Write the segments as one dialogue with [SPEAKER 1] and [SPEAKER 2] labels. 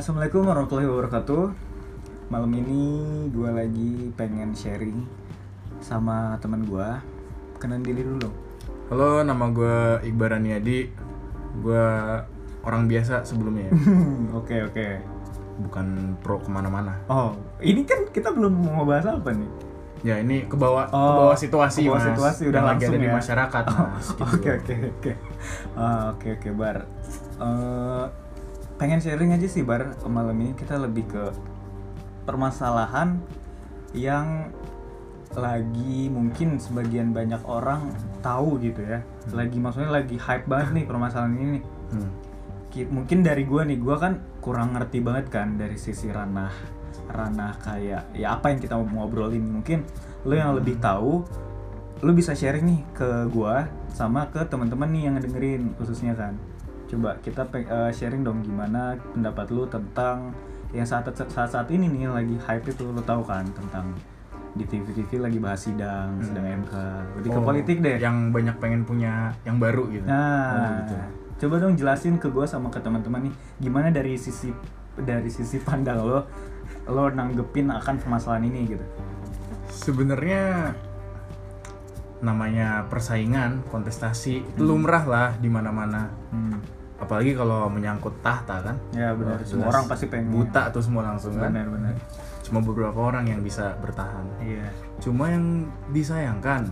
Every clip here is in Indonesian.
[SPEAKER 1] Assalamualaikum warahmatullahi wabarakatuh. Malam ini gue lagi pengen sharing sama teman gue. Kenan diri dulu.
[SPEAKER 2] Halo, nama gue Iqbal Raniadi. Gue orang biasa sebelumnya ya.
[SPEAKER 1] Oke oke.
[SPEAKER 2] Bukan pro ke mana-mana.
[SPEAKER 1] Oh, ini kan kita belum mau ngebahas apa nih?
[SPEAKER 2] Ya ini ke bawah ke
[SPEAKER 1] Oh,
[SPEAKER 2] bawah situasi
[SPEAKER 1] ke bawah
[SPEAKER 2] mas.
[SPEAKER 1] situasi, udah
[SPEAKER 2] lagi
[SPEAKER 1] langsung
[SPEAKER 2] ada di
[SPEAKER 1] ya?
[SPEAKER 2] masyarakat
[SPEAKER 1] Oh,
[SPEAKER 2] mas. gitu.
[SPEAKER 1] Oke oke oke. Ah, Oke oke bar. Eh, pengen sharing aja sih bar malam ini kita lebih ke permasalahan yang lagi mungkin sebagian banyak orang tahu gitu ya. Lagi maksudnya lagi hype banget nih permasalahan ini. nih.
[SPEAKER 2] Hmm.
[SPEAKER 1] Ki- Mungkin dari gua nih, gua kan kurang ngerti banget kan dari sisi ranah ranah kayak ya apa yang kita mau ngobrolin mungkin lo yang lebih tahu lo bisa sharing nih ke gua sama ke teman-teman nih yang ngedengerin khususnya kan coba kita eh, sharing dong gimana pendapat lu tentang yang saat saat saat ini nih lagi hype itu lo tahu kan tentang di TV TV lagi bahas sidang sidang MK lebih ke
[SPEAKER 2] Oh,
[SPEAKER 1] politik deh
[SPEAKER 2] Yang banyak pengen punya yang baru gitu.
[SPEAKER 1] Nah,
[SPEAKER 2] Oh, gitu.
[SPEAKER 1] coba dong jelasin ke gue sama ke teman-teman nih, gimana dari sisi dari sisi pandang lo, lo nanggepin akan permasalahan ini gitu.
[SPEAKER 2] Sebenarnya namanya persaingan, kontestasi
[SPEAKER 1] Hmm.
[SPEAKER 2] lumrah lah di mana-mana.
[SPEAKER 1] Hmm.
[SPEAKER 2] Apalagi kalau menyangkut tahta kan.
[SPEAKER 1] Ya benar, semua orang pasti pengen.
[SPEAKER 2] buta tuh semua langsung kan.
[SPEAKER 1] Benar-benar.
[SPEAKER 2] Cuma beberapa orang yang bisa bertahan.
[SPEAKER 1] Iya.
[SPEAKER 2] Cuma yang disayangkan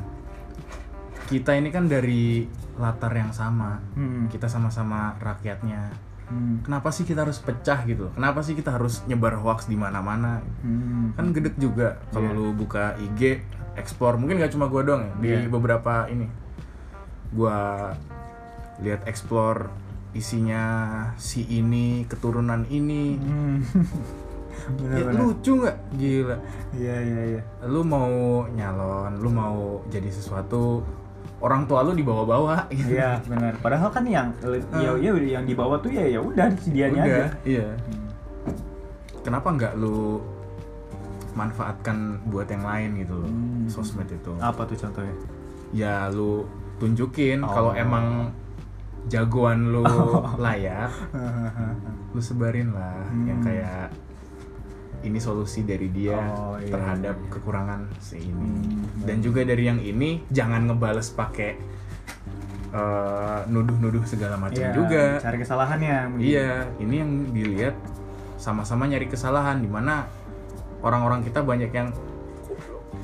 [SPEAKER 2] kita ini kan dari latar yang sama.
[SPEAKER 1] Hmm.
[SPEAKER 2] Kita sama-sama rakyatnya.
[SPEAKER 1] Hmm.
[SPEAKER 2] Kenapa sih kita harus pecah gitu? Kenapa sih kita harus nyebar hoax di mana-mana?
[SPEAKER 1] Hmm.
[SPEAKER 2] Kan gedek juga kalau
[SPEAKER 1] Iya.
[SPEAKER 2] lu buka IG, explore. Mungkin gak cuma gua doang ya di
[SPEAKER 1] Iya.
[SPEAKER 2] beberapa ini. Gua lihat explore isinya si ini, keturunan ini.
[SPEAKER 1] Hmm.
[SPEAKER 2] Ya,
[SPEAKER 1] Benar-benar.
[SPEAKER 2] lucu nggak? Gila.
[SPEAKER 1] Iya iya iya.
[SPEAKER 2] lu mau nyalon, lu mau jadi sesuatu, orang tua lu dibawa-bawa gitu.
[SPEAKER 1] Iya benar. Padahal kan yang ya, ya yang di bawah tuh ya ya udah disediain aja.
[SPEAKER 2] Iya.
[SPEAKER 1] Hmm.
[SPEAKER 2] Kenapa nggak lu manfaatkan buat yang lain gitu loh,
[SPEAKER 1] Hmm.
[SPEAKER 2] sosmed itu.
[SPEAKER 1] Apa tuh contohnya?
[SPEAKER 2] Ya lu tunjukin
[SPEAKER 1] Oh.
[SPEAKER 2] kalau emang jagoan lu layak, lu sebarin lah yang
[SPEAKER 1] Hmm.
[SPEAKER 2] kayak ini solusi dari dia
[SPEAKER 1] Oh, iya,
[SPEAKER 2] terhadap
[SPEAKER 1] iya.
[SPEAKER 2] kekurangan si ini.
[SPEAKER 1] Hmm,
[SPEAKER 2] Dan juga dari yang ini jangan ngebales pakai eh, nuduh-nuduh segala macam
[SPEAKER 1] Iya,
[SPEAKER 2] juga.
[SPEAKER 1] Cari kesalahannya. mungkin.
[SPEAKER 2] Iya, ini yang dilihat sama-sama nyari kesalahan di mana orang-orang kita banyak yang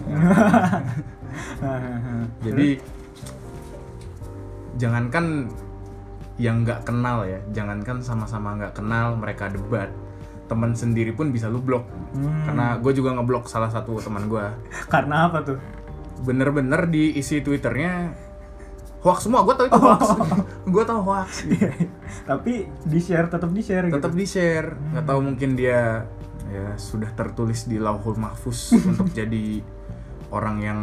[SPEAKER 2] jadi jangankan yang nggak kenal ya, jangankan sama-sama nggak kenal mereka debat, teman sendiri pun bisa lu blok.
[SPEAKER 1] Hmm.
[SPEAKER 2] Karena gue juga ngeblok salah satu teman gue.
[SPEAKER 1] Karena apa tuh?
[SPEAKER 2] Bener-bener di isi twitternya hoax semua, gue tau itu hoax, gue tau hoax.
[SPEAKER 1] Tapi di share tetap di share
[SPEAKER 2] tetap
[SPEAKER 1] gitu.
[SPEAKER 2] di share nggak tahu mungkin dia ya sudah tertulis di lauhul mahfuz untuk jadi orang yang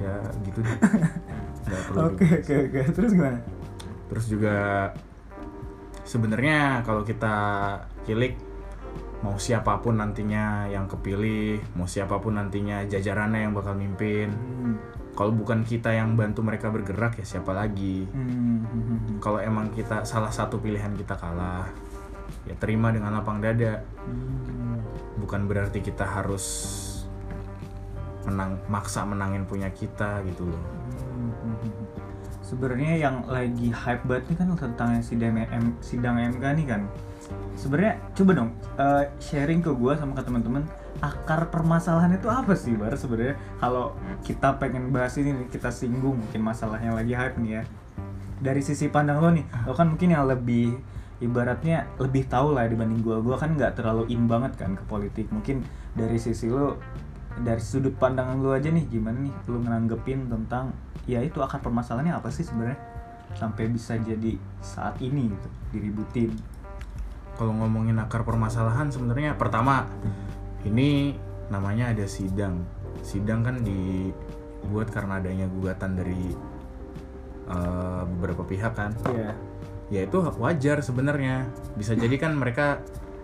[SPEAKER 2] ya gitu deh
[SPEAKER 1] Oke oke oke. Terus gimana?
[SPEAKER 2] Terus juga sebenarnya kalau kita kilik mau siapa pun nantinya yang kepilih mau siapa pun nantinya jajarannya yang bakal mimpin
[SPEAKER 1] Hmm.
[SPEAKER 2] kalau bukan kita yang bantu mereka bergerak ya siapa lagi
[SPEAKER 1] Hmm. hmm, hmm,
[SPEAKER 2] kalau emang kita salah satu pilihan kita kalah ya terima dengan lapang dada
[SPEAKER 1] hmm.
[SPEAKER 2] bukan berarti kita harus menang maksa menangin punya kita gitu loh
[SPEAKER 1] Hmm, hmm, hmm. Sebenarnya yang lagi hype banget nih kan tentang sidang M, sidang MK nih kan. Sebenarnya coba dong eh, sharing ke gua sama ke teman-teman akar permasalahan itu apa sih bar sebenarnya? Kalau kita pengen bahas ini kita singgung mungkin masalah yang lagi hype nih ya. Dari sisi pandang lo nih lo kan mungkin yang lebih ibaratnya lebih tahu lah dibanding gua. Gua kan nggak terlalu in banget kan ke politik. Mungkin dari sisi lo dari sudut pandangan lu aja nih gimana nih lu nganggepin tentang ya itu akar permasalahannya apa sih sebenarnya? Sampai bisa jadi saat ini gitu diributin.
[SPEAKER 2] Kalau ngomongin akar permasalahan sebenarnya pertama ini namanya ada sidang. Sidang kan dibuat karena adanya gugatan dari eh, beberapa pihak kan.
[SPEAKER 1] Iya.
[SPEAKER 2] Ya itu wajar sebenarnya. Bisa jadi kan mereka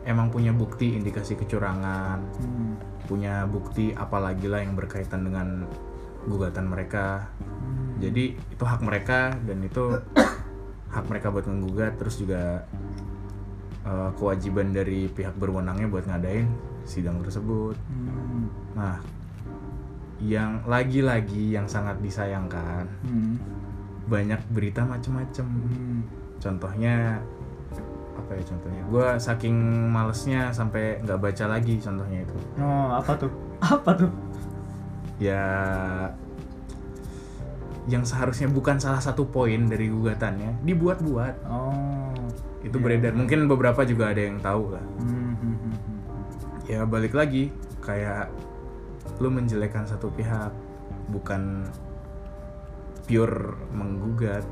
[SPEAKER 2] emang punya bukti indikasi kecurangan
[SPEAKER 1] Hmm.
[SPEAKER 2] punya bukti apalagi lah yang berkaitan dengan gugatan mereka.
[SPEAKER 1] Hmm.
[SPEAKER 2] Jadi itu hak mereka dan itu hak mereka buat menggugat terus juga eh, kewajiban dari pihak berwenangnya buat ngadain sidang tersebut.
[SPEAKER 1] Hmm.
[SPEAKER 2] Nah, yang lagi-lagi yang sangat disayangkan
[SPEAKER 1] Hmm.
[SPEAKER 2] banyak berita macem-macem.
[SPEAKER 1] Hmm.
[SPEAKER 2] Contohnya apa ya contohnya? Gue saking malesnya sampai nggak baca lagi contohnya itu.
[SPEAKER 1] Oh, apa tuh? Apa tuh?
[SPEAKER 2] Ya yang seharusnya bukan salah satu poin dari gugatannya dibuat-buat.
[SPEAKER 1] Oh.
[SPEAKER 2] Itu
[SPEAKER 1] Iya.
[SPEAKER 2] beredar. Mungkin beberapa juga ada yang tahu lah.
[SPEAKER 1] Hmm, hmm, hmm.
[SPEAKER 2] Ya balik lagi kayak lu menjelekkan satu pihak bukan pure menggugat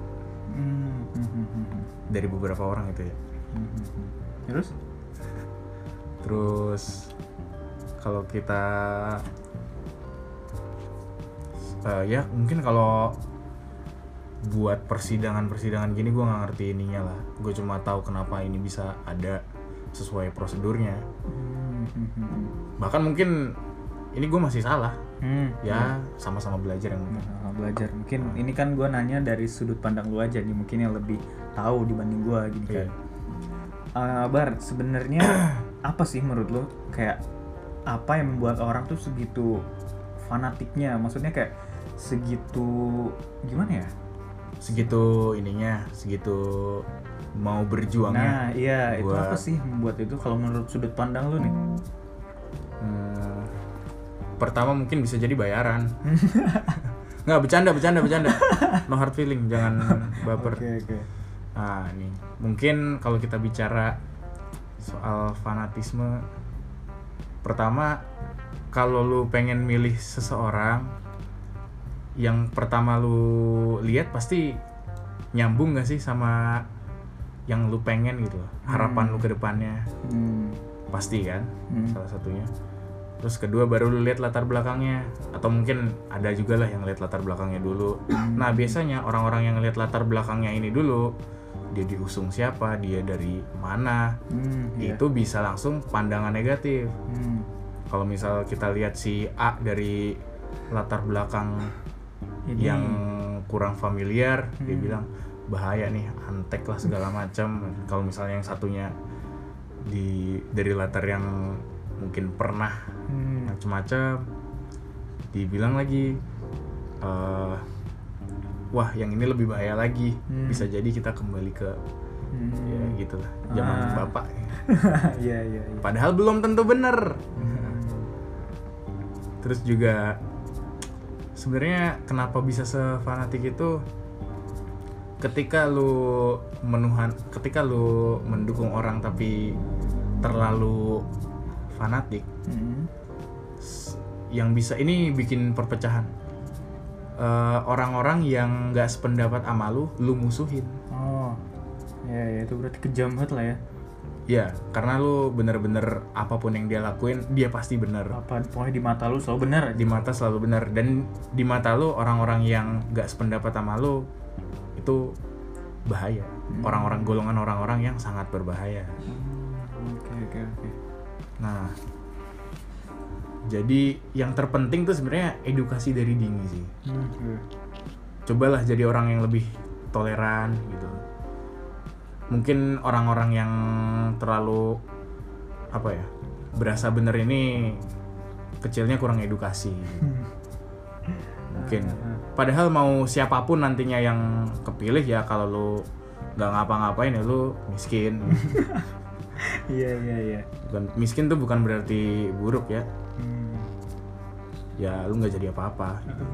[SPEAKER 1] hmm,
[SPEAKER 2] dari beberapa orang itu ya.
[SPEAKER 1] Hmm. Terus?
[SPEAKER 2] Terus kalau kita eh, ya mungkin kalau buat persidangan-persidangan gini gue nggak ngerti ininya lah. Gue cuma tahu kenapa ini bisa ada sesuai prosedurnya.
[SPEAKER 1] Hmm, hmm, hmm, hmm.
[SPEAKER 2] Bahkan mungkin ini gue masih salah.
[SPEAKER 1] Hmm,
[SPEAKER 2] Ya sama-sama belajar yang.
[SPEAKER 1] Nah, belajar mungkin ini kan gue nanya dari sudut pandang lu aja nih mungkin yang lebih tahu dibanding gue gini kan
[SPEAKER 2] Iya.
[SPEAKER 1] Eh, bar sebenarnya apa sih menurut lo kayak apa yang membuat orang tuh segitu fanatiknya maksudnya kayak segitu gimana ya
[SPEAKER 2] Segitu ininya, segitu mau berjuangnya.
[SPEAKER 1] nah iya itu apa sih membuat itu kalau menurut sudut pandang lu nih
[SPEAKER 2] Hmm, pertama mungkin bisa jadi bayaran. Nggak bercanda, bercanda, bercanda. No hard feeling, jangan baper.
[SPEAKER 1] oke oke
[SPEAKER 2] Nah, nih mungkin kalau kita bicara soal fanatisme, pertama kalau lu pengen milih seseorang, yang pertama lu lihat pasti nyambung gak sih sama yang lu pengen gitu loh, harapan
[SPEAKER 1] Hmm.
[SPEAKER 2] lu ke depannya
[SPEAKER 1] hmm.
[SPEAKER 2] pasti kan
[SPEAKER 1] Hmm.
[SPEAKER 2] salah satunya terus kedua baru lu lihat latar belakangnya atau mungkin ada juga lah yang lihat latar belakangnya dulu nah biasanya orang-orang yang lihat latar belakangnya ini dulu dia diusung siapa dia dari mana
[SPEAKER 1] Hmm, iya.
[SPEAKER 2] itu bisa langsung pandangan negatif
[SPEAKER 1] Hmm.
[SPEAKER 2] kalau misal kita lihat si A dari latar belakang
[SPEAKER 1] Ini-
[SPEAKER 2] yang kurang familiar dia
[SPEAKER 1] Hmm.
[SPEAKER 2] bilang bahaya nih antek lah segala macam kalau misalnya yang satunya di dari latar yang mungkin pernah
[SPEAKER 1] Hmm.
[SPEAKER 2] macam-macam dibilang lagi eh, wah yang ini lebih bahaya lagi
[SPEAKER 1] Hmm.
[SPEAKER 2] bisa jadi kita kembali ke
[SPEAKER 1] Hmm.
[SPEAKER 2] ya gitulah zaman
[SPEAKER 1] Ah.
[SPEAKER 2] bapak
[SPEAKER 1] Iya iya iya.
[SPEAKER 2] padahal belum tentu bener
[SPEAKER 1] Hmm.
[SPEAKER 2] terus juga sebenarnya kenapa bisa sefanatik itu ketika lu menuhan ketika lu mendukung orang tapi terlalu fanatik
[SPEAKER 1] Hmm.
[SPEAKER 2] yang bisa ini bikin perpecahan Eh, orang-orang yang nggak sependapat sama lu lu musuhin
[SPEAKER 1] Oh, ya, ya itu berarti kejam banget lah ya.
[SPEAKER 2] Ya karena lu bener-bener apa pun yang dia lakuin dia pasti bener.
[SPEAKER 1] Apa pokoknya di mata lu selalu benar aja.
[SPEAKER 2] di mata selalu benar dan di mata lu orang-orang yang gak sependapat sama lu itu bahaya. Orang-orang golongan orang-orang yang sangat berbahaya.
[SPEAKER 1] Hmm, Oke oke oke.
[SPEAKER 2] nah jadi yang terpenting tuh sebenarnya edukasi dari dini sih.
[SPEAKER 1] Hmm, iya.
[SPEAKER 2] cobalah jadi orang yang lebih toleran gitu mungkin orang-orang yang terlalu apa ya berasa bener ini kecilnya kurang edukasi mungkin padahal mau siapa pun nantinya yang kepilih ya kalau lu nggak ngapa-ngapain ya lu miskin
[SPEAKER 1] Iya iya iya.
[SPEAKER 2] bukan miskin tuh bukan berarti buruk ya
[SPEAKER 1] Hmm.
[SPEAKER 2] ya lu nggak jadi apa-apa gitu.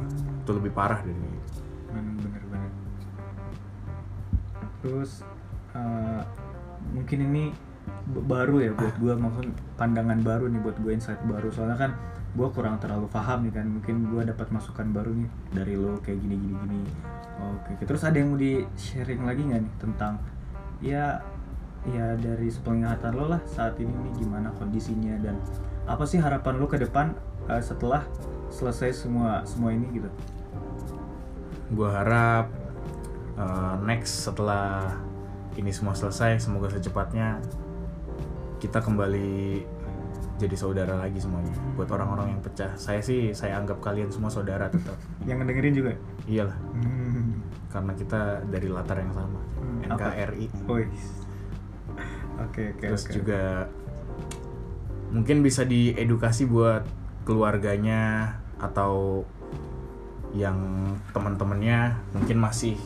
[SPEAKER 2] itu lebih parah dari
[SPEAKER 1] bener bener. Terus eh, mungkin ini baru ya buat gua maksud pandangan baru nih buat gue insight baru. Soalnya kan gua kurang terlalu paham nih kan mungkin gua dapat masukan baru nih dari lo kayak gini gini gini. Oke terus ada yang mau di sharing lagi nggak nih tentang ya ya dari sepenglihatan lo lah saat ini nih gimana kondisinya dan apa sih harapan lo ke depan eh, setelah selesai semua semua ini gitu?
[SPEAKER 2] Gue harap uh, next setelah ini semua selesai semoga secepatnya kita kembali jadi saudara lagi semuanya buat orang-orang yang pecah saya sih saya anggap kalian semua saudara tetap
[SPEAKER 1] yang ngedengerin juga
[SPEAKER 2] iyalah
[SPEAKER 1] Hmm.
[SPEAKER 2] karena kita dari latar yang sama
[SPEAKER 1] Hmm?
[SPEAKER 2] NKRI.
[SPEAKER 1] Oke oke
[SPEAKER 2] terus
[SPEAKER 1] oke.
[SPEAKER 2] juga mungkin bisa diedukasi buat keluarganya atau yang teman-temannya mungkin masih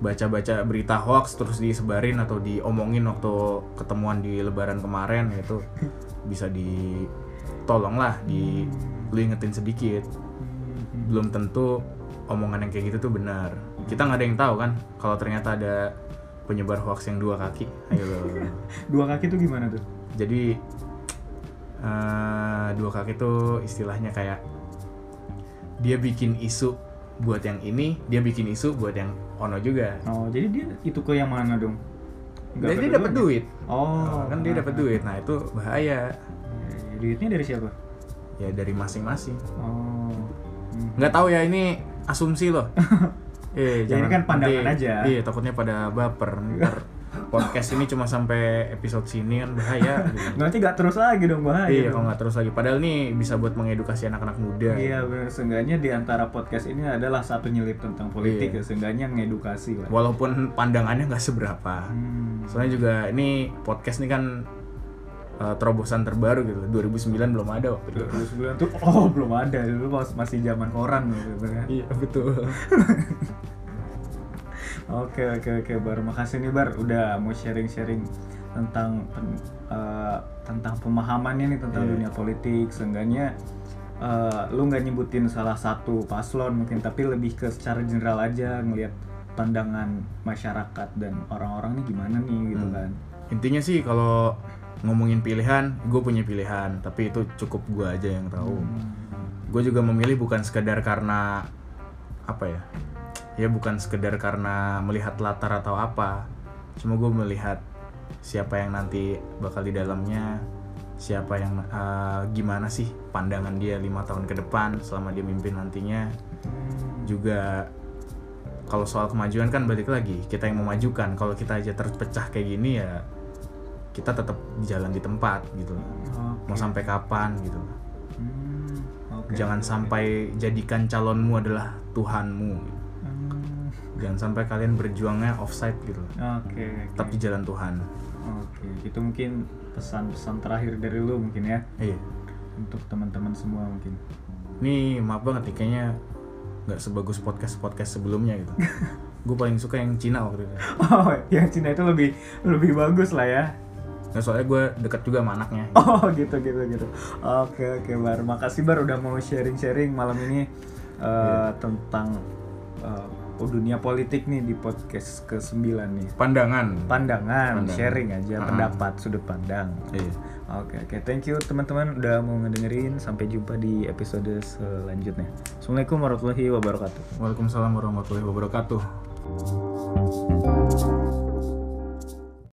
[SPEAKER 2] baca-baca berita hoax terus disebarin atau diomongin waktu ketemuan di lebaran kemarin itu bisa ditolong lah di lu ingetin sedikit belum tentu omongan yang kayak gitu tuh benar kita nggak ada yang tahu kan kalau ternyata ada penyebar hoax yang dua kaki ayo.
[SPEAKER 1] Dua kaki tuh gimana tuh?
[SPEAKER 2] jadi eh, dua kaki tuh istilahnya kayak dia bikin isu buat yang ini dia bikin isu buat yang ono juga
[SPEAKER 1] Oh jadi dia itu ke yang mana dong? Nggak
[SPEAKER 2] jadi dia dapat duit
[SPEAKER 1] Oh
[SPEAKER 2] kan dia dapat duit nah itu bahaya
[SPEAKER 1] Ya, Duitnya dari siapa?
[SPEAKER 2] ya dari masing-masing
[SPEAKER 1] Oh. Hmm.
[SPEAKER 2] nggak tahu ya ini asumsi loh eh
[SPEAKER 1] Ya, ini kan pandangan
[SPEAKER 2] nanti-
[SPEAKER 1] aja.
[SPEAKER 2] iya takutnya pada baper ntar podcast ini cuma sampai episode sini kan bahaya gitu.
[SPEAKER 1] Nanti gak terus lagi dong bahaya.
[SPEAKER 2] iya
[SPEAKER 1] dong.
[SPEAKER 2] kalau nggak terus lagi padahal ini bisa buat mengedukasi anak-anak muda
[SPEAKER 1] Iya benar. Seenggaknya di antara podcast ini adalah satu nyelip tentang politik
[SPEAKER 2] Iya.
[SPEAKER 1] ya. Seenggaknya ngedukasi lah.
[SPEAKER 2] walaupun pandangannya nggak seberapa
[SPEAKER 1] Hmm.
[SPEAKER 2] soalnya juga ini podcast ini kan uh, terobosan terbaru gitu 2009 belum ada waktu itu
[SPEAKER 1] 2009 tuh oh belum ada dulu masih zaman koran gitu kan.
[SPEAKER 2] iya betul
[SPEAKER 1] Oke oke oke Bar, makasih nih Bar udah mau sharing-sharing tentang pen- eh, tentang pemahamannya nih tentang
[SPEAKER 2] Iya.
[SPEAKER 1] dunia politik. Seenggaknya eh, lu nggak nyebutin salah satu paslon mungkin, tapi lebih ke secara general aja ngelihat pandangan masyarakat dan orang-orang nih gimana nih gitu
[SPEAKER 2] Hmm.
[SPEAKER 1] kan.
[SPEAKER 2] intinya sih kalau ngomongin pilihan gue punya pilihan tapi itu cukup gue aja yang tahu
[SPEAKER 1] Hmm.
[SPEAKER 2] gue juga memilih bukan sekedar karena apa ya ya bukan sekedar karena melihat latar atau apa. Cuma gue melihat siapa yang nanti bakal di dalamnya siapa yang eh, gimana sih pandangan dia lima tahun ke depan selama dia mimpin nantinya. Juga kalau soal kemajuan kan balik lagi kita yang memajukan. Kalau kita aja terpecah kayak gini ya kita tetap jalan di tempat gitu.
[SPEAKER 1] Oke.
[SPEAKER 2] mau sampai kapan gitu.
[SPEAKER 1] Hmm, oke.
[SPEAKER 2] jangan sampai jadikan calonmu adalah Tuhanmu jangan sampai kalian berjuangnya offside gitu.
[SPEAKER 1] Oke.
[SPEAKER 2] tetap di jalan Tuhan.
[SPEAKER 1] Oke, itu mungkin pesan-pesan terakhir dari lu mungkin ya.
[SPEAKER 2] Iya.
[SPEAKER 1] Untuk teman-teman semua mungkin.
[SPEAKER 2] ini maaf banget nih kayaknya nggak sebagus podcast podcast sebelumnya gitu. Gue paling suka yang Cina waktu itu.
[SPEAKER 1] Oh, yang Cina itu lebih lebih bagus lah ya.
[SPEAKER 2] nah, soalnya gue deket juga sama anaknya.
[SPEAKER 1] Oh, gitu gitu gitu. Oke oke Bar, makasih Bar udah mau sharing-sharing malam ini eh, tentang eh, oh, dunia politik nih di podcast ke-9 nih.
[SPEAKER 2] pandangan
[SPEAKER 1] Pandangan,
[SPEAKER 2] Pandangan.
[SPEAKER 1] sharing aja
[SPEAKER 2] Ah.
[SPEAKER 1] pendapat sudut pandang.
[SPEAKER 2] iya
[SPEAKER 1] Oke oke, thank you teman-teman udah mau ngedengerin. Sampai jumpa di episode selanjutnya. Assalamualaikum warahmatullahi wabarakatuh.
[SPEAKER 2] Waalaikumsalam warahmatullahi wabarakatuh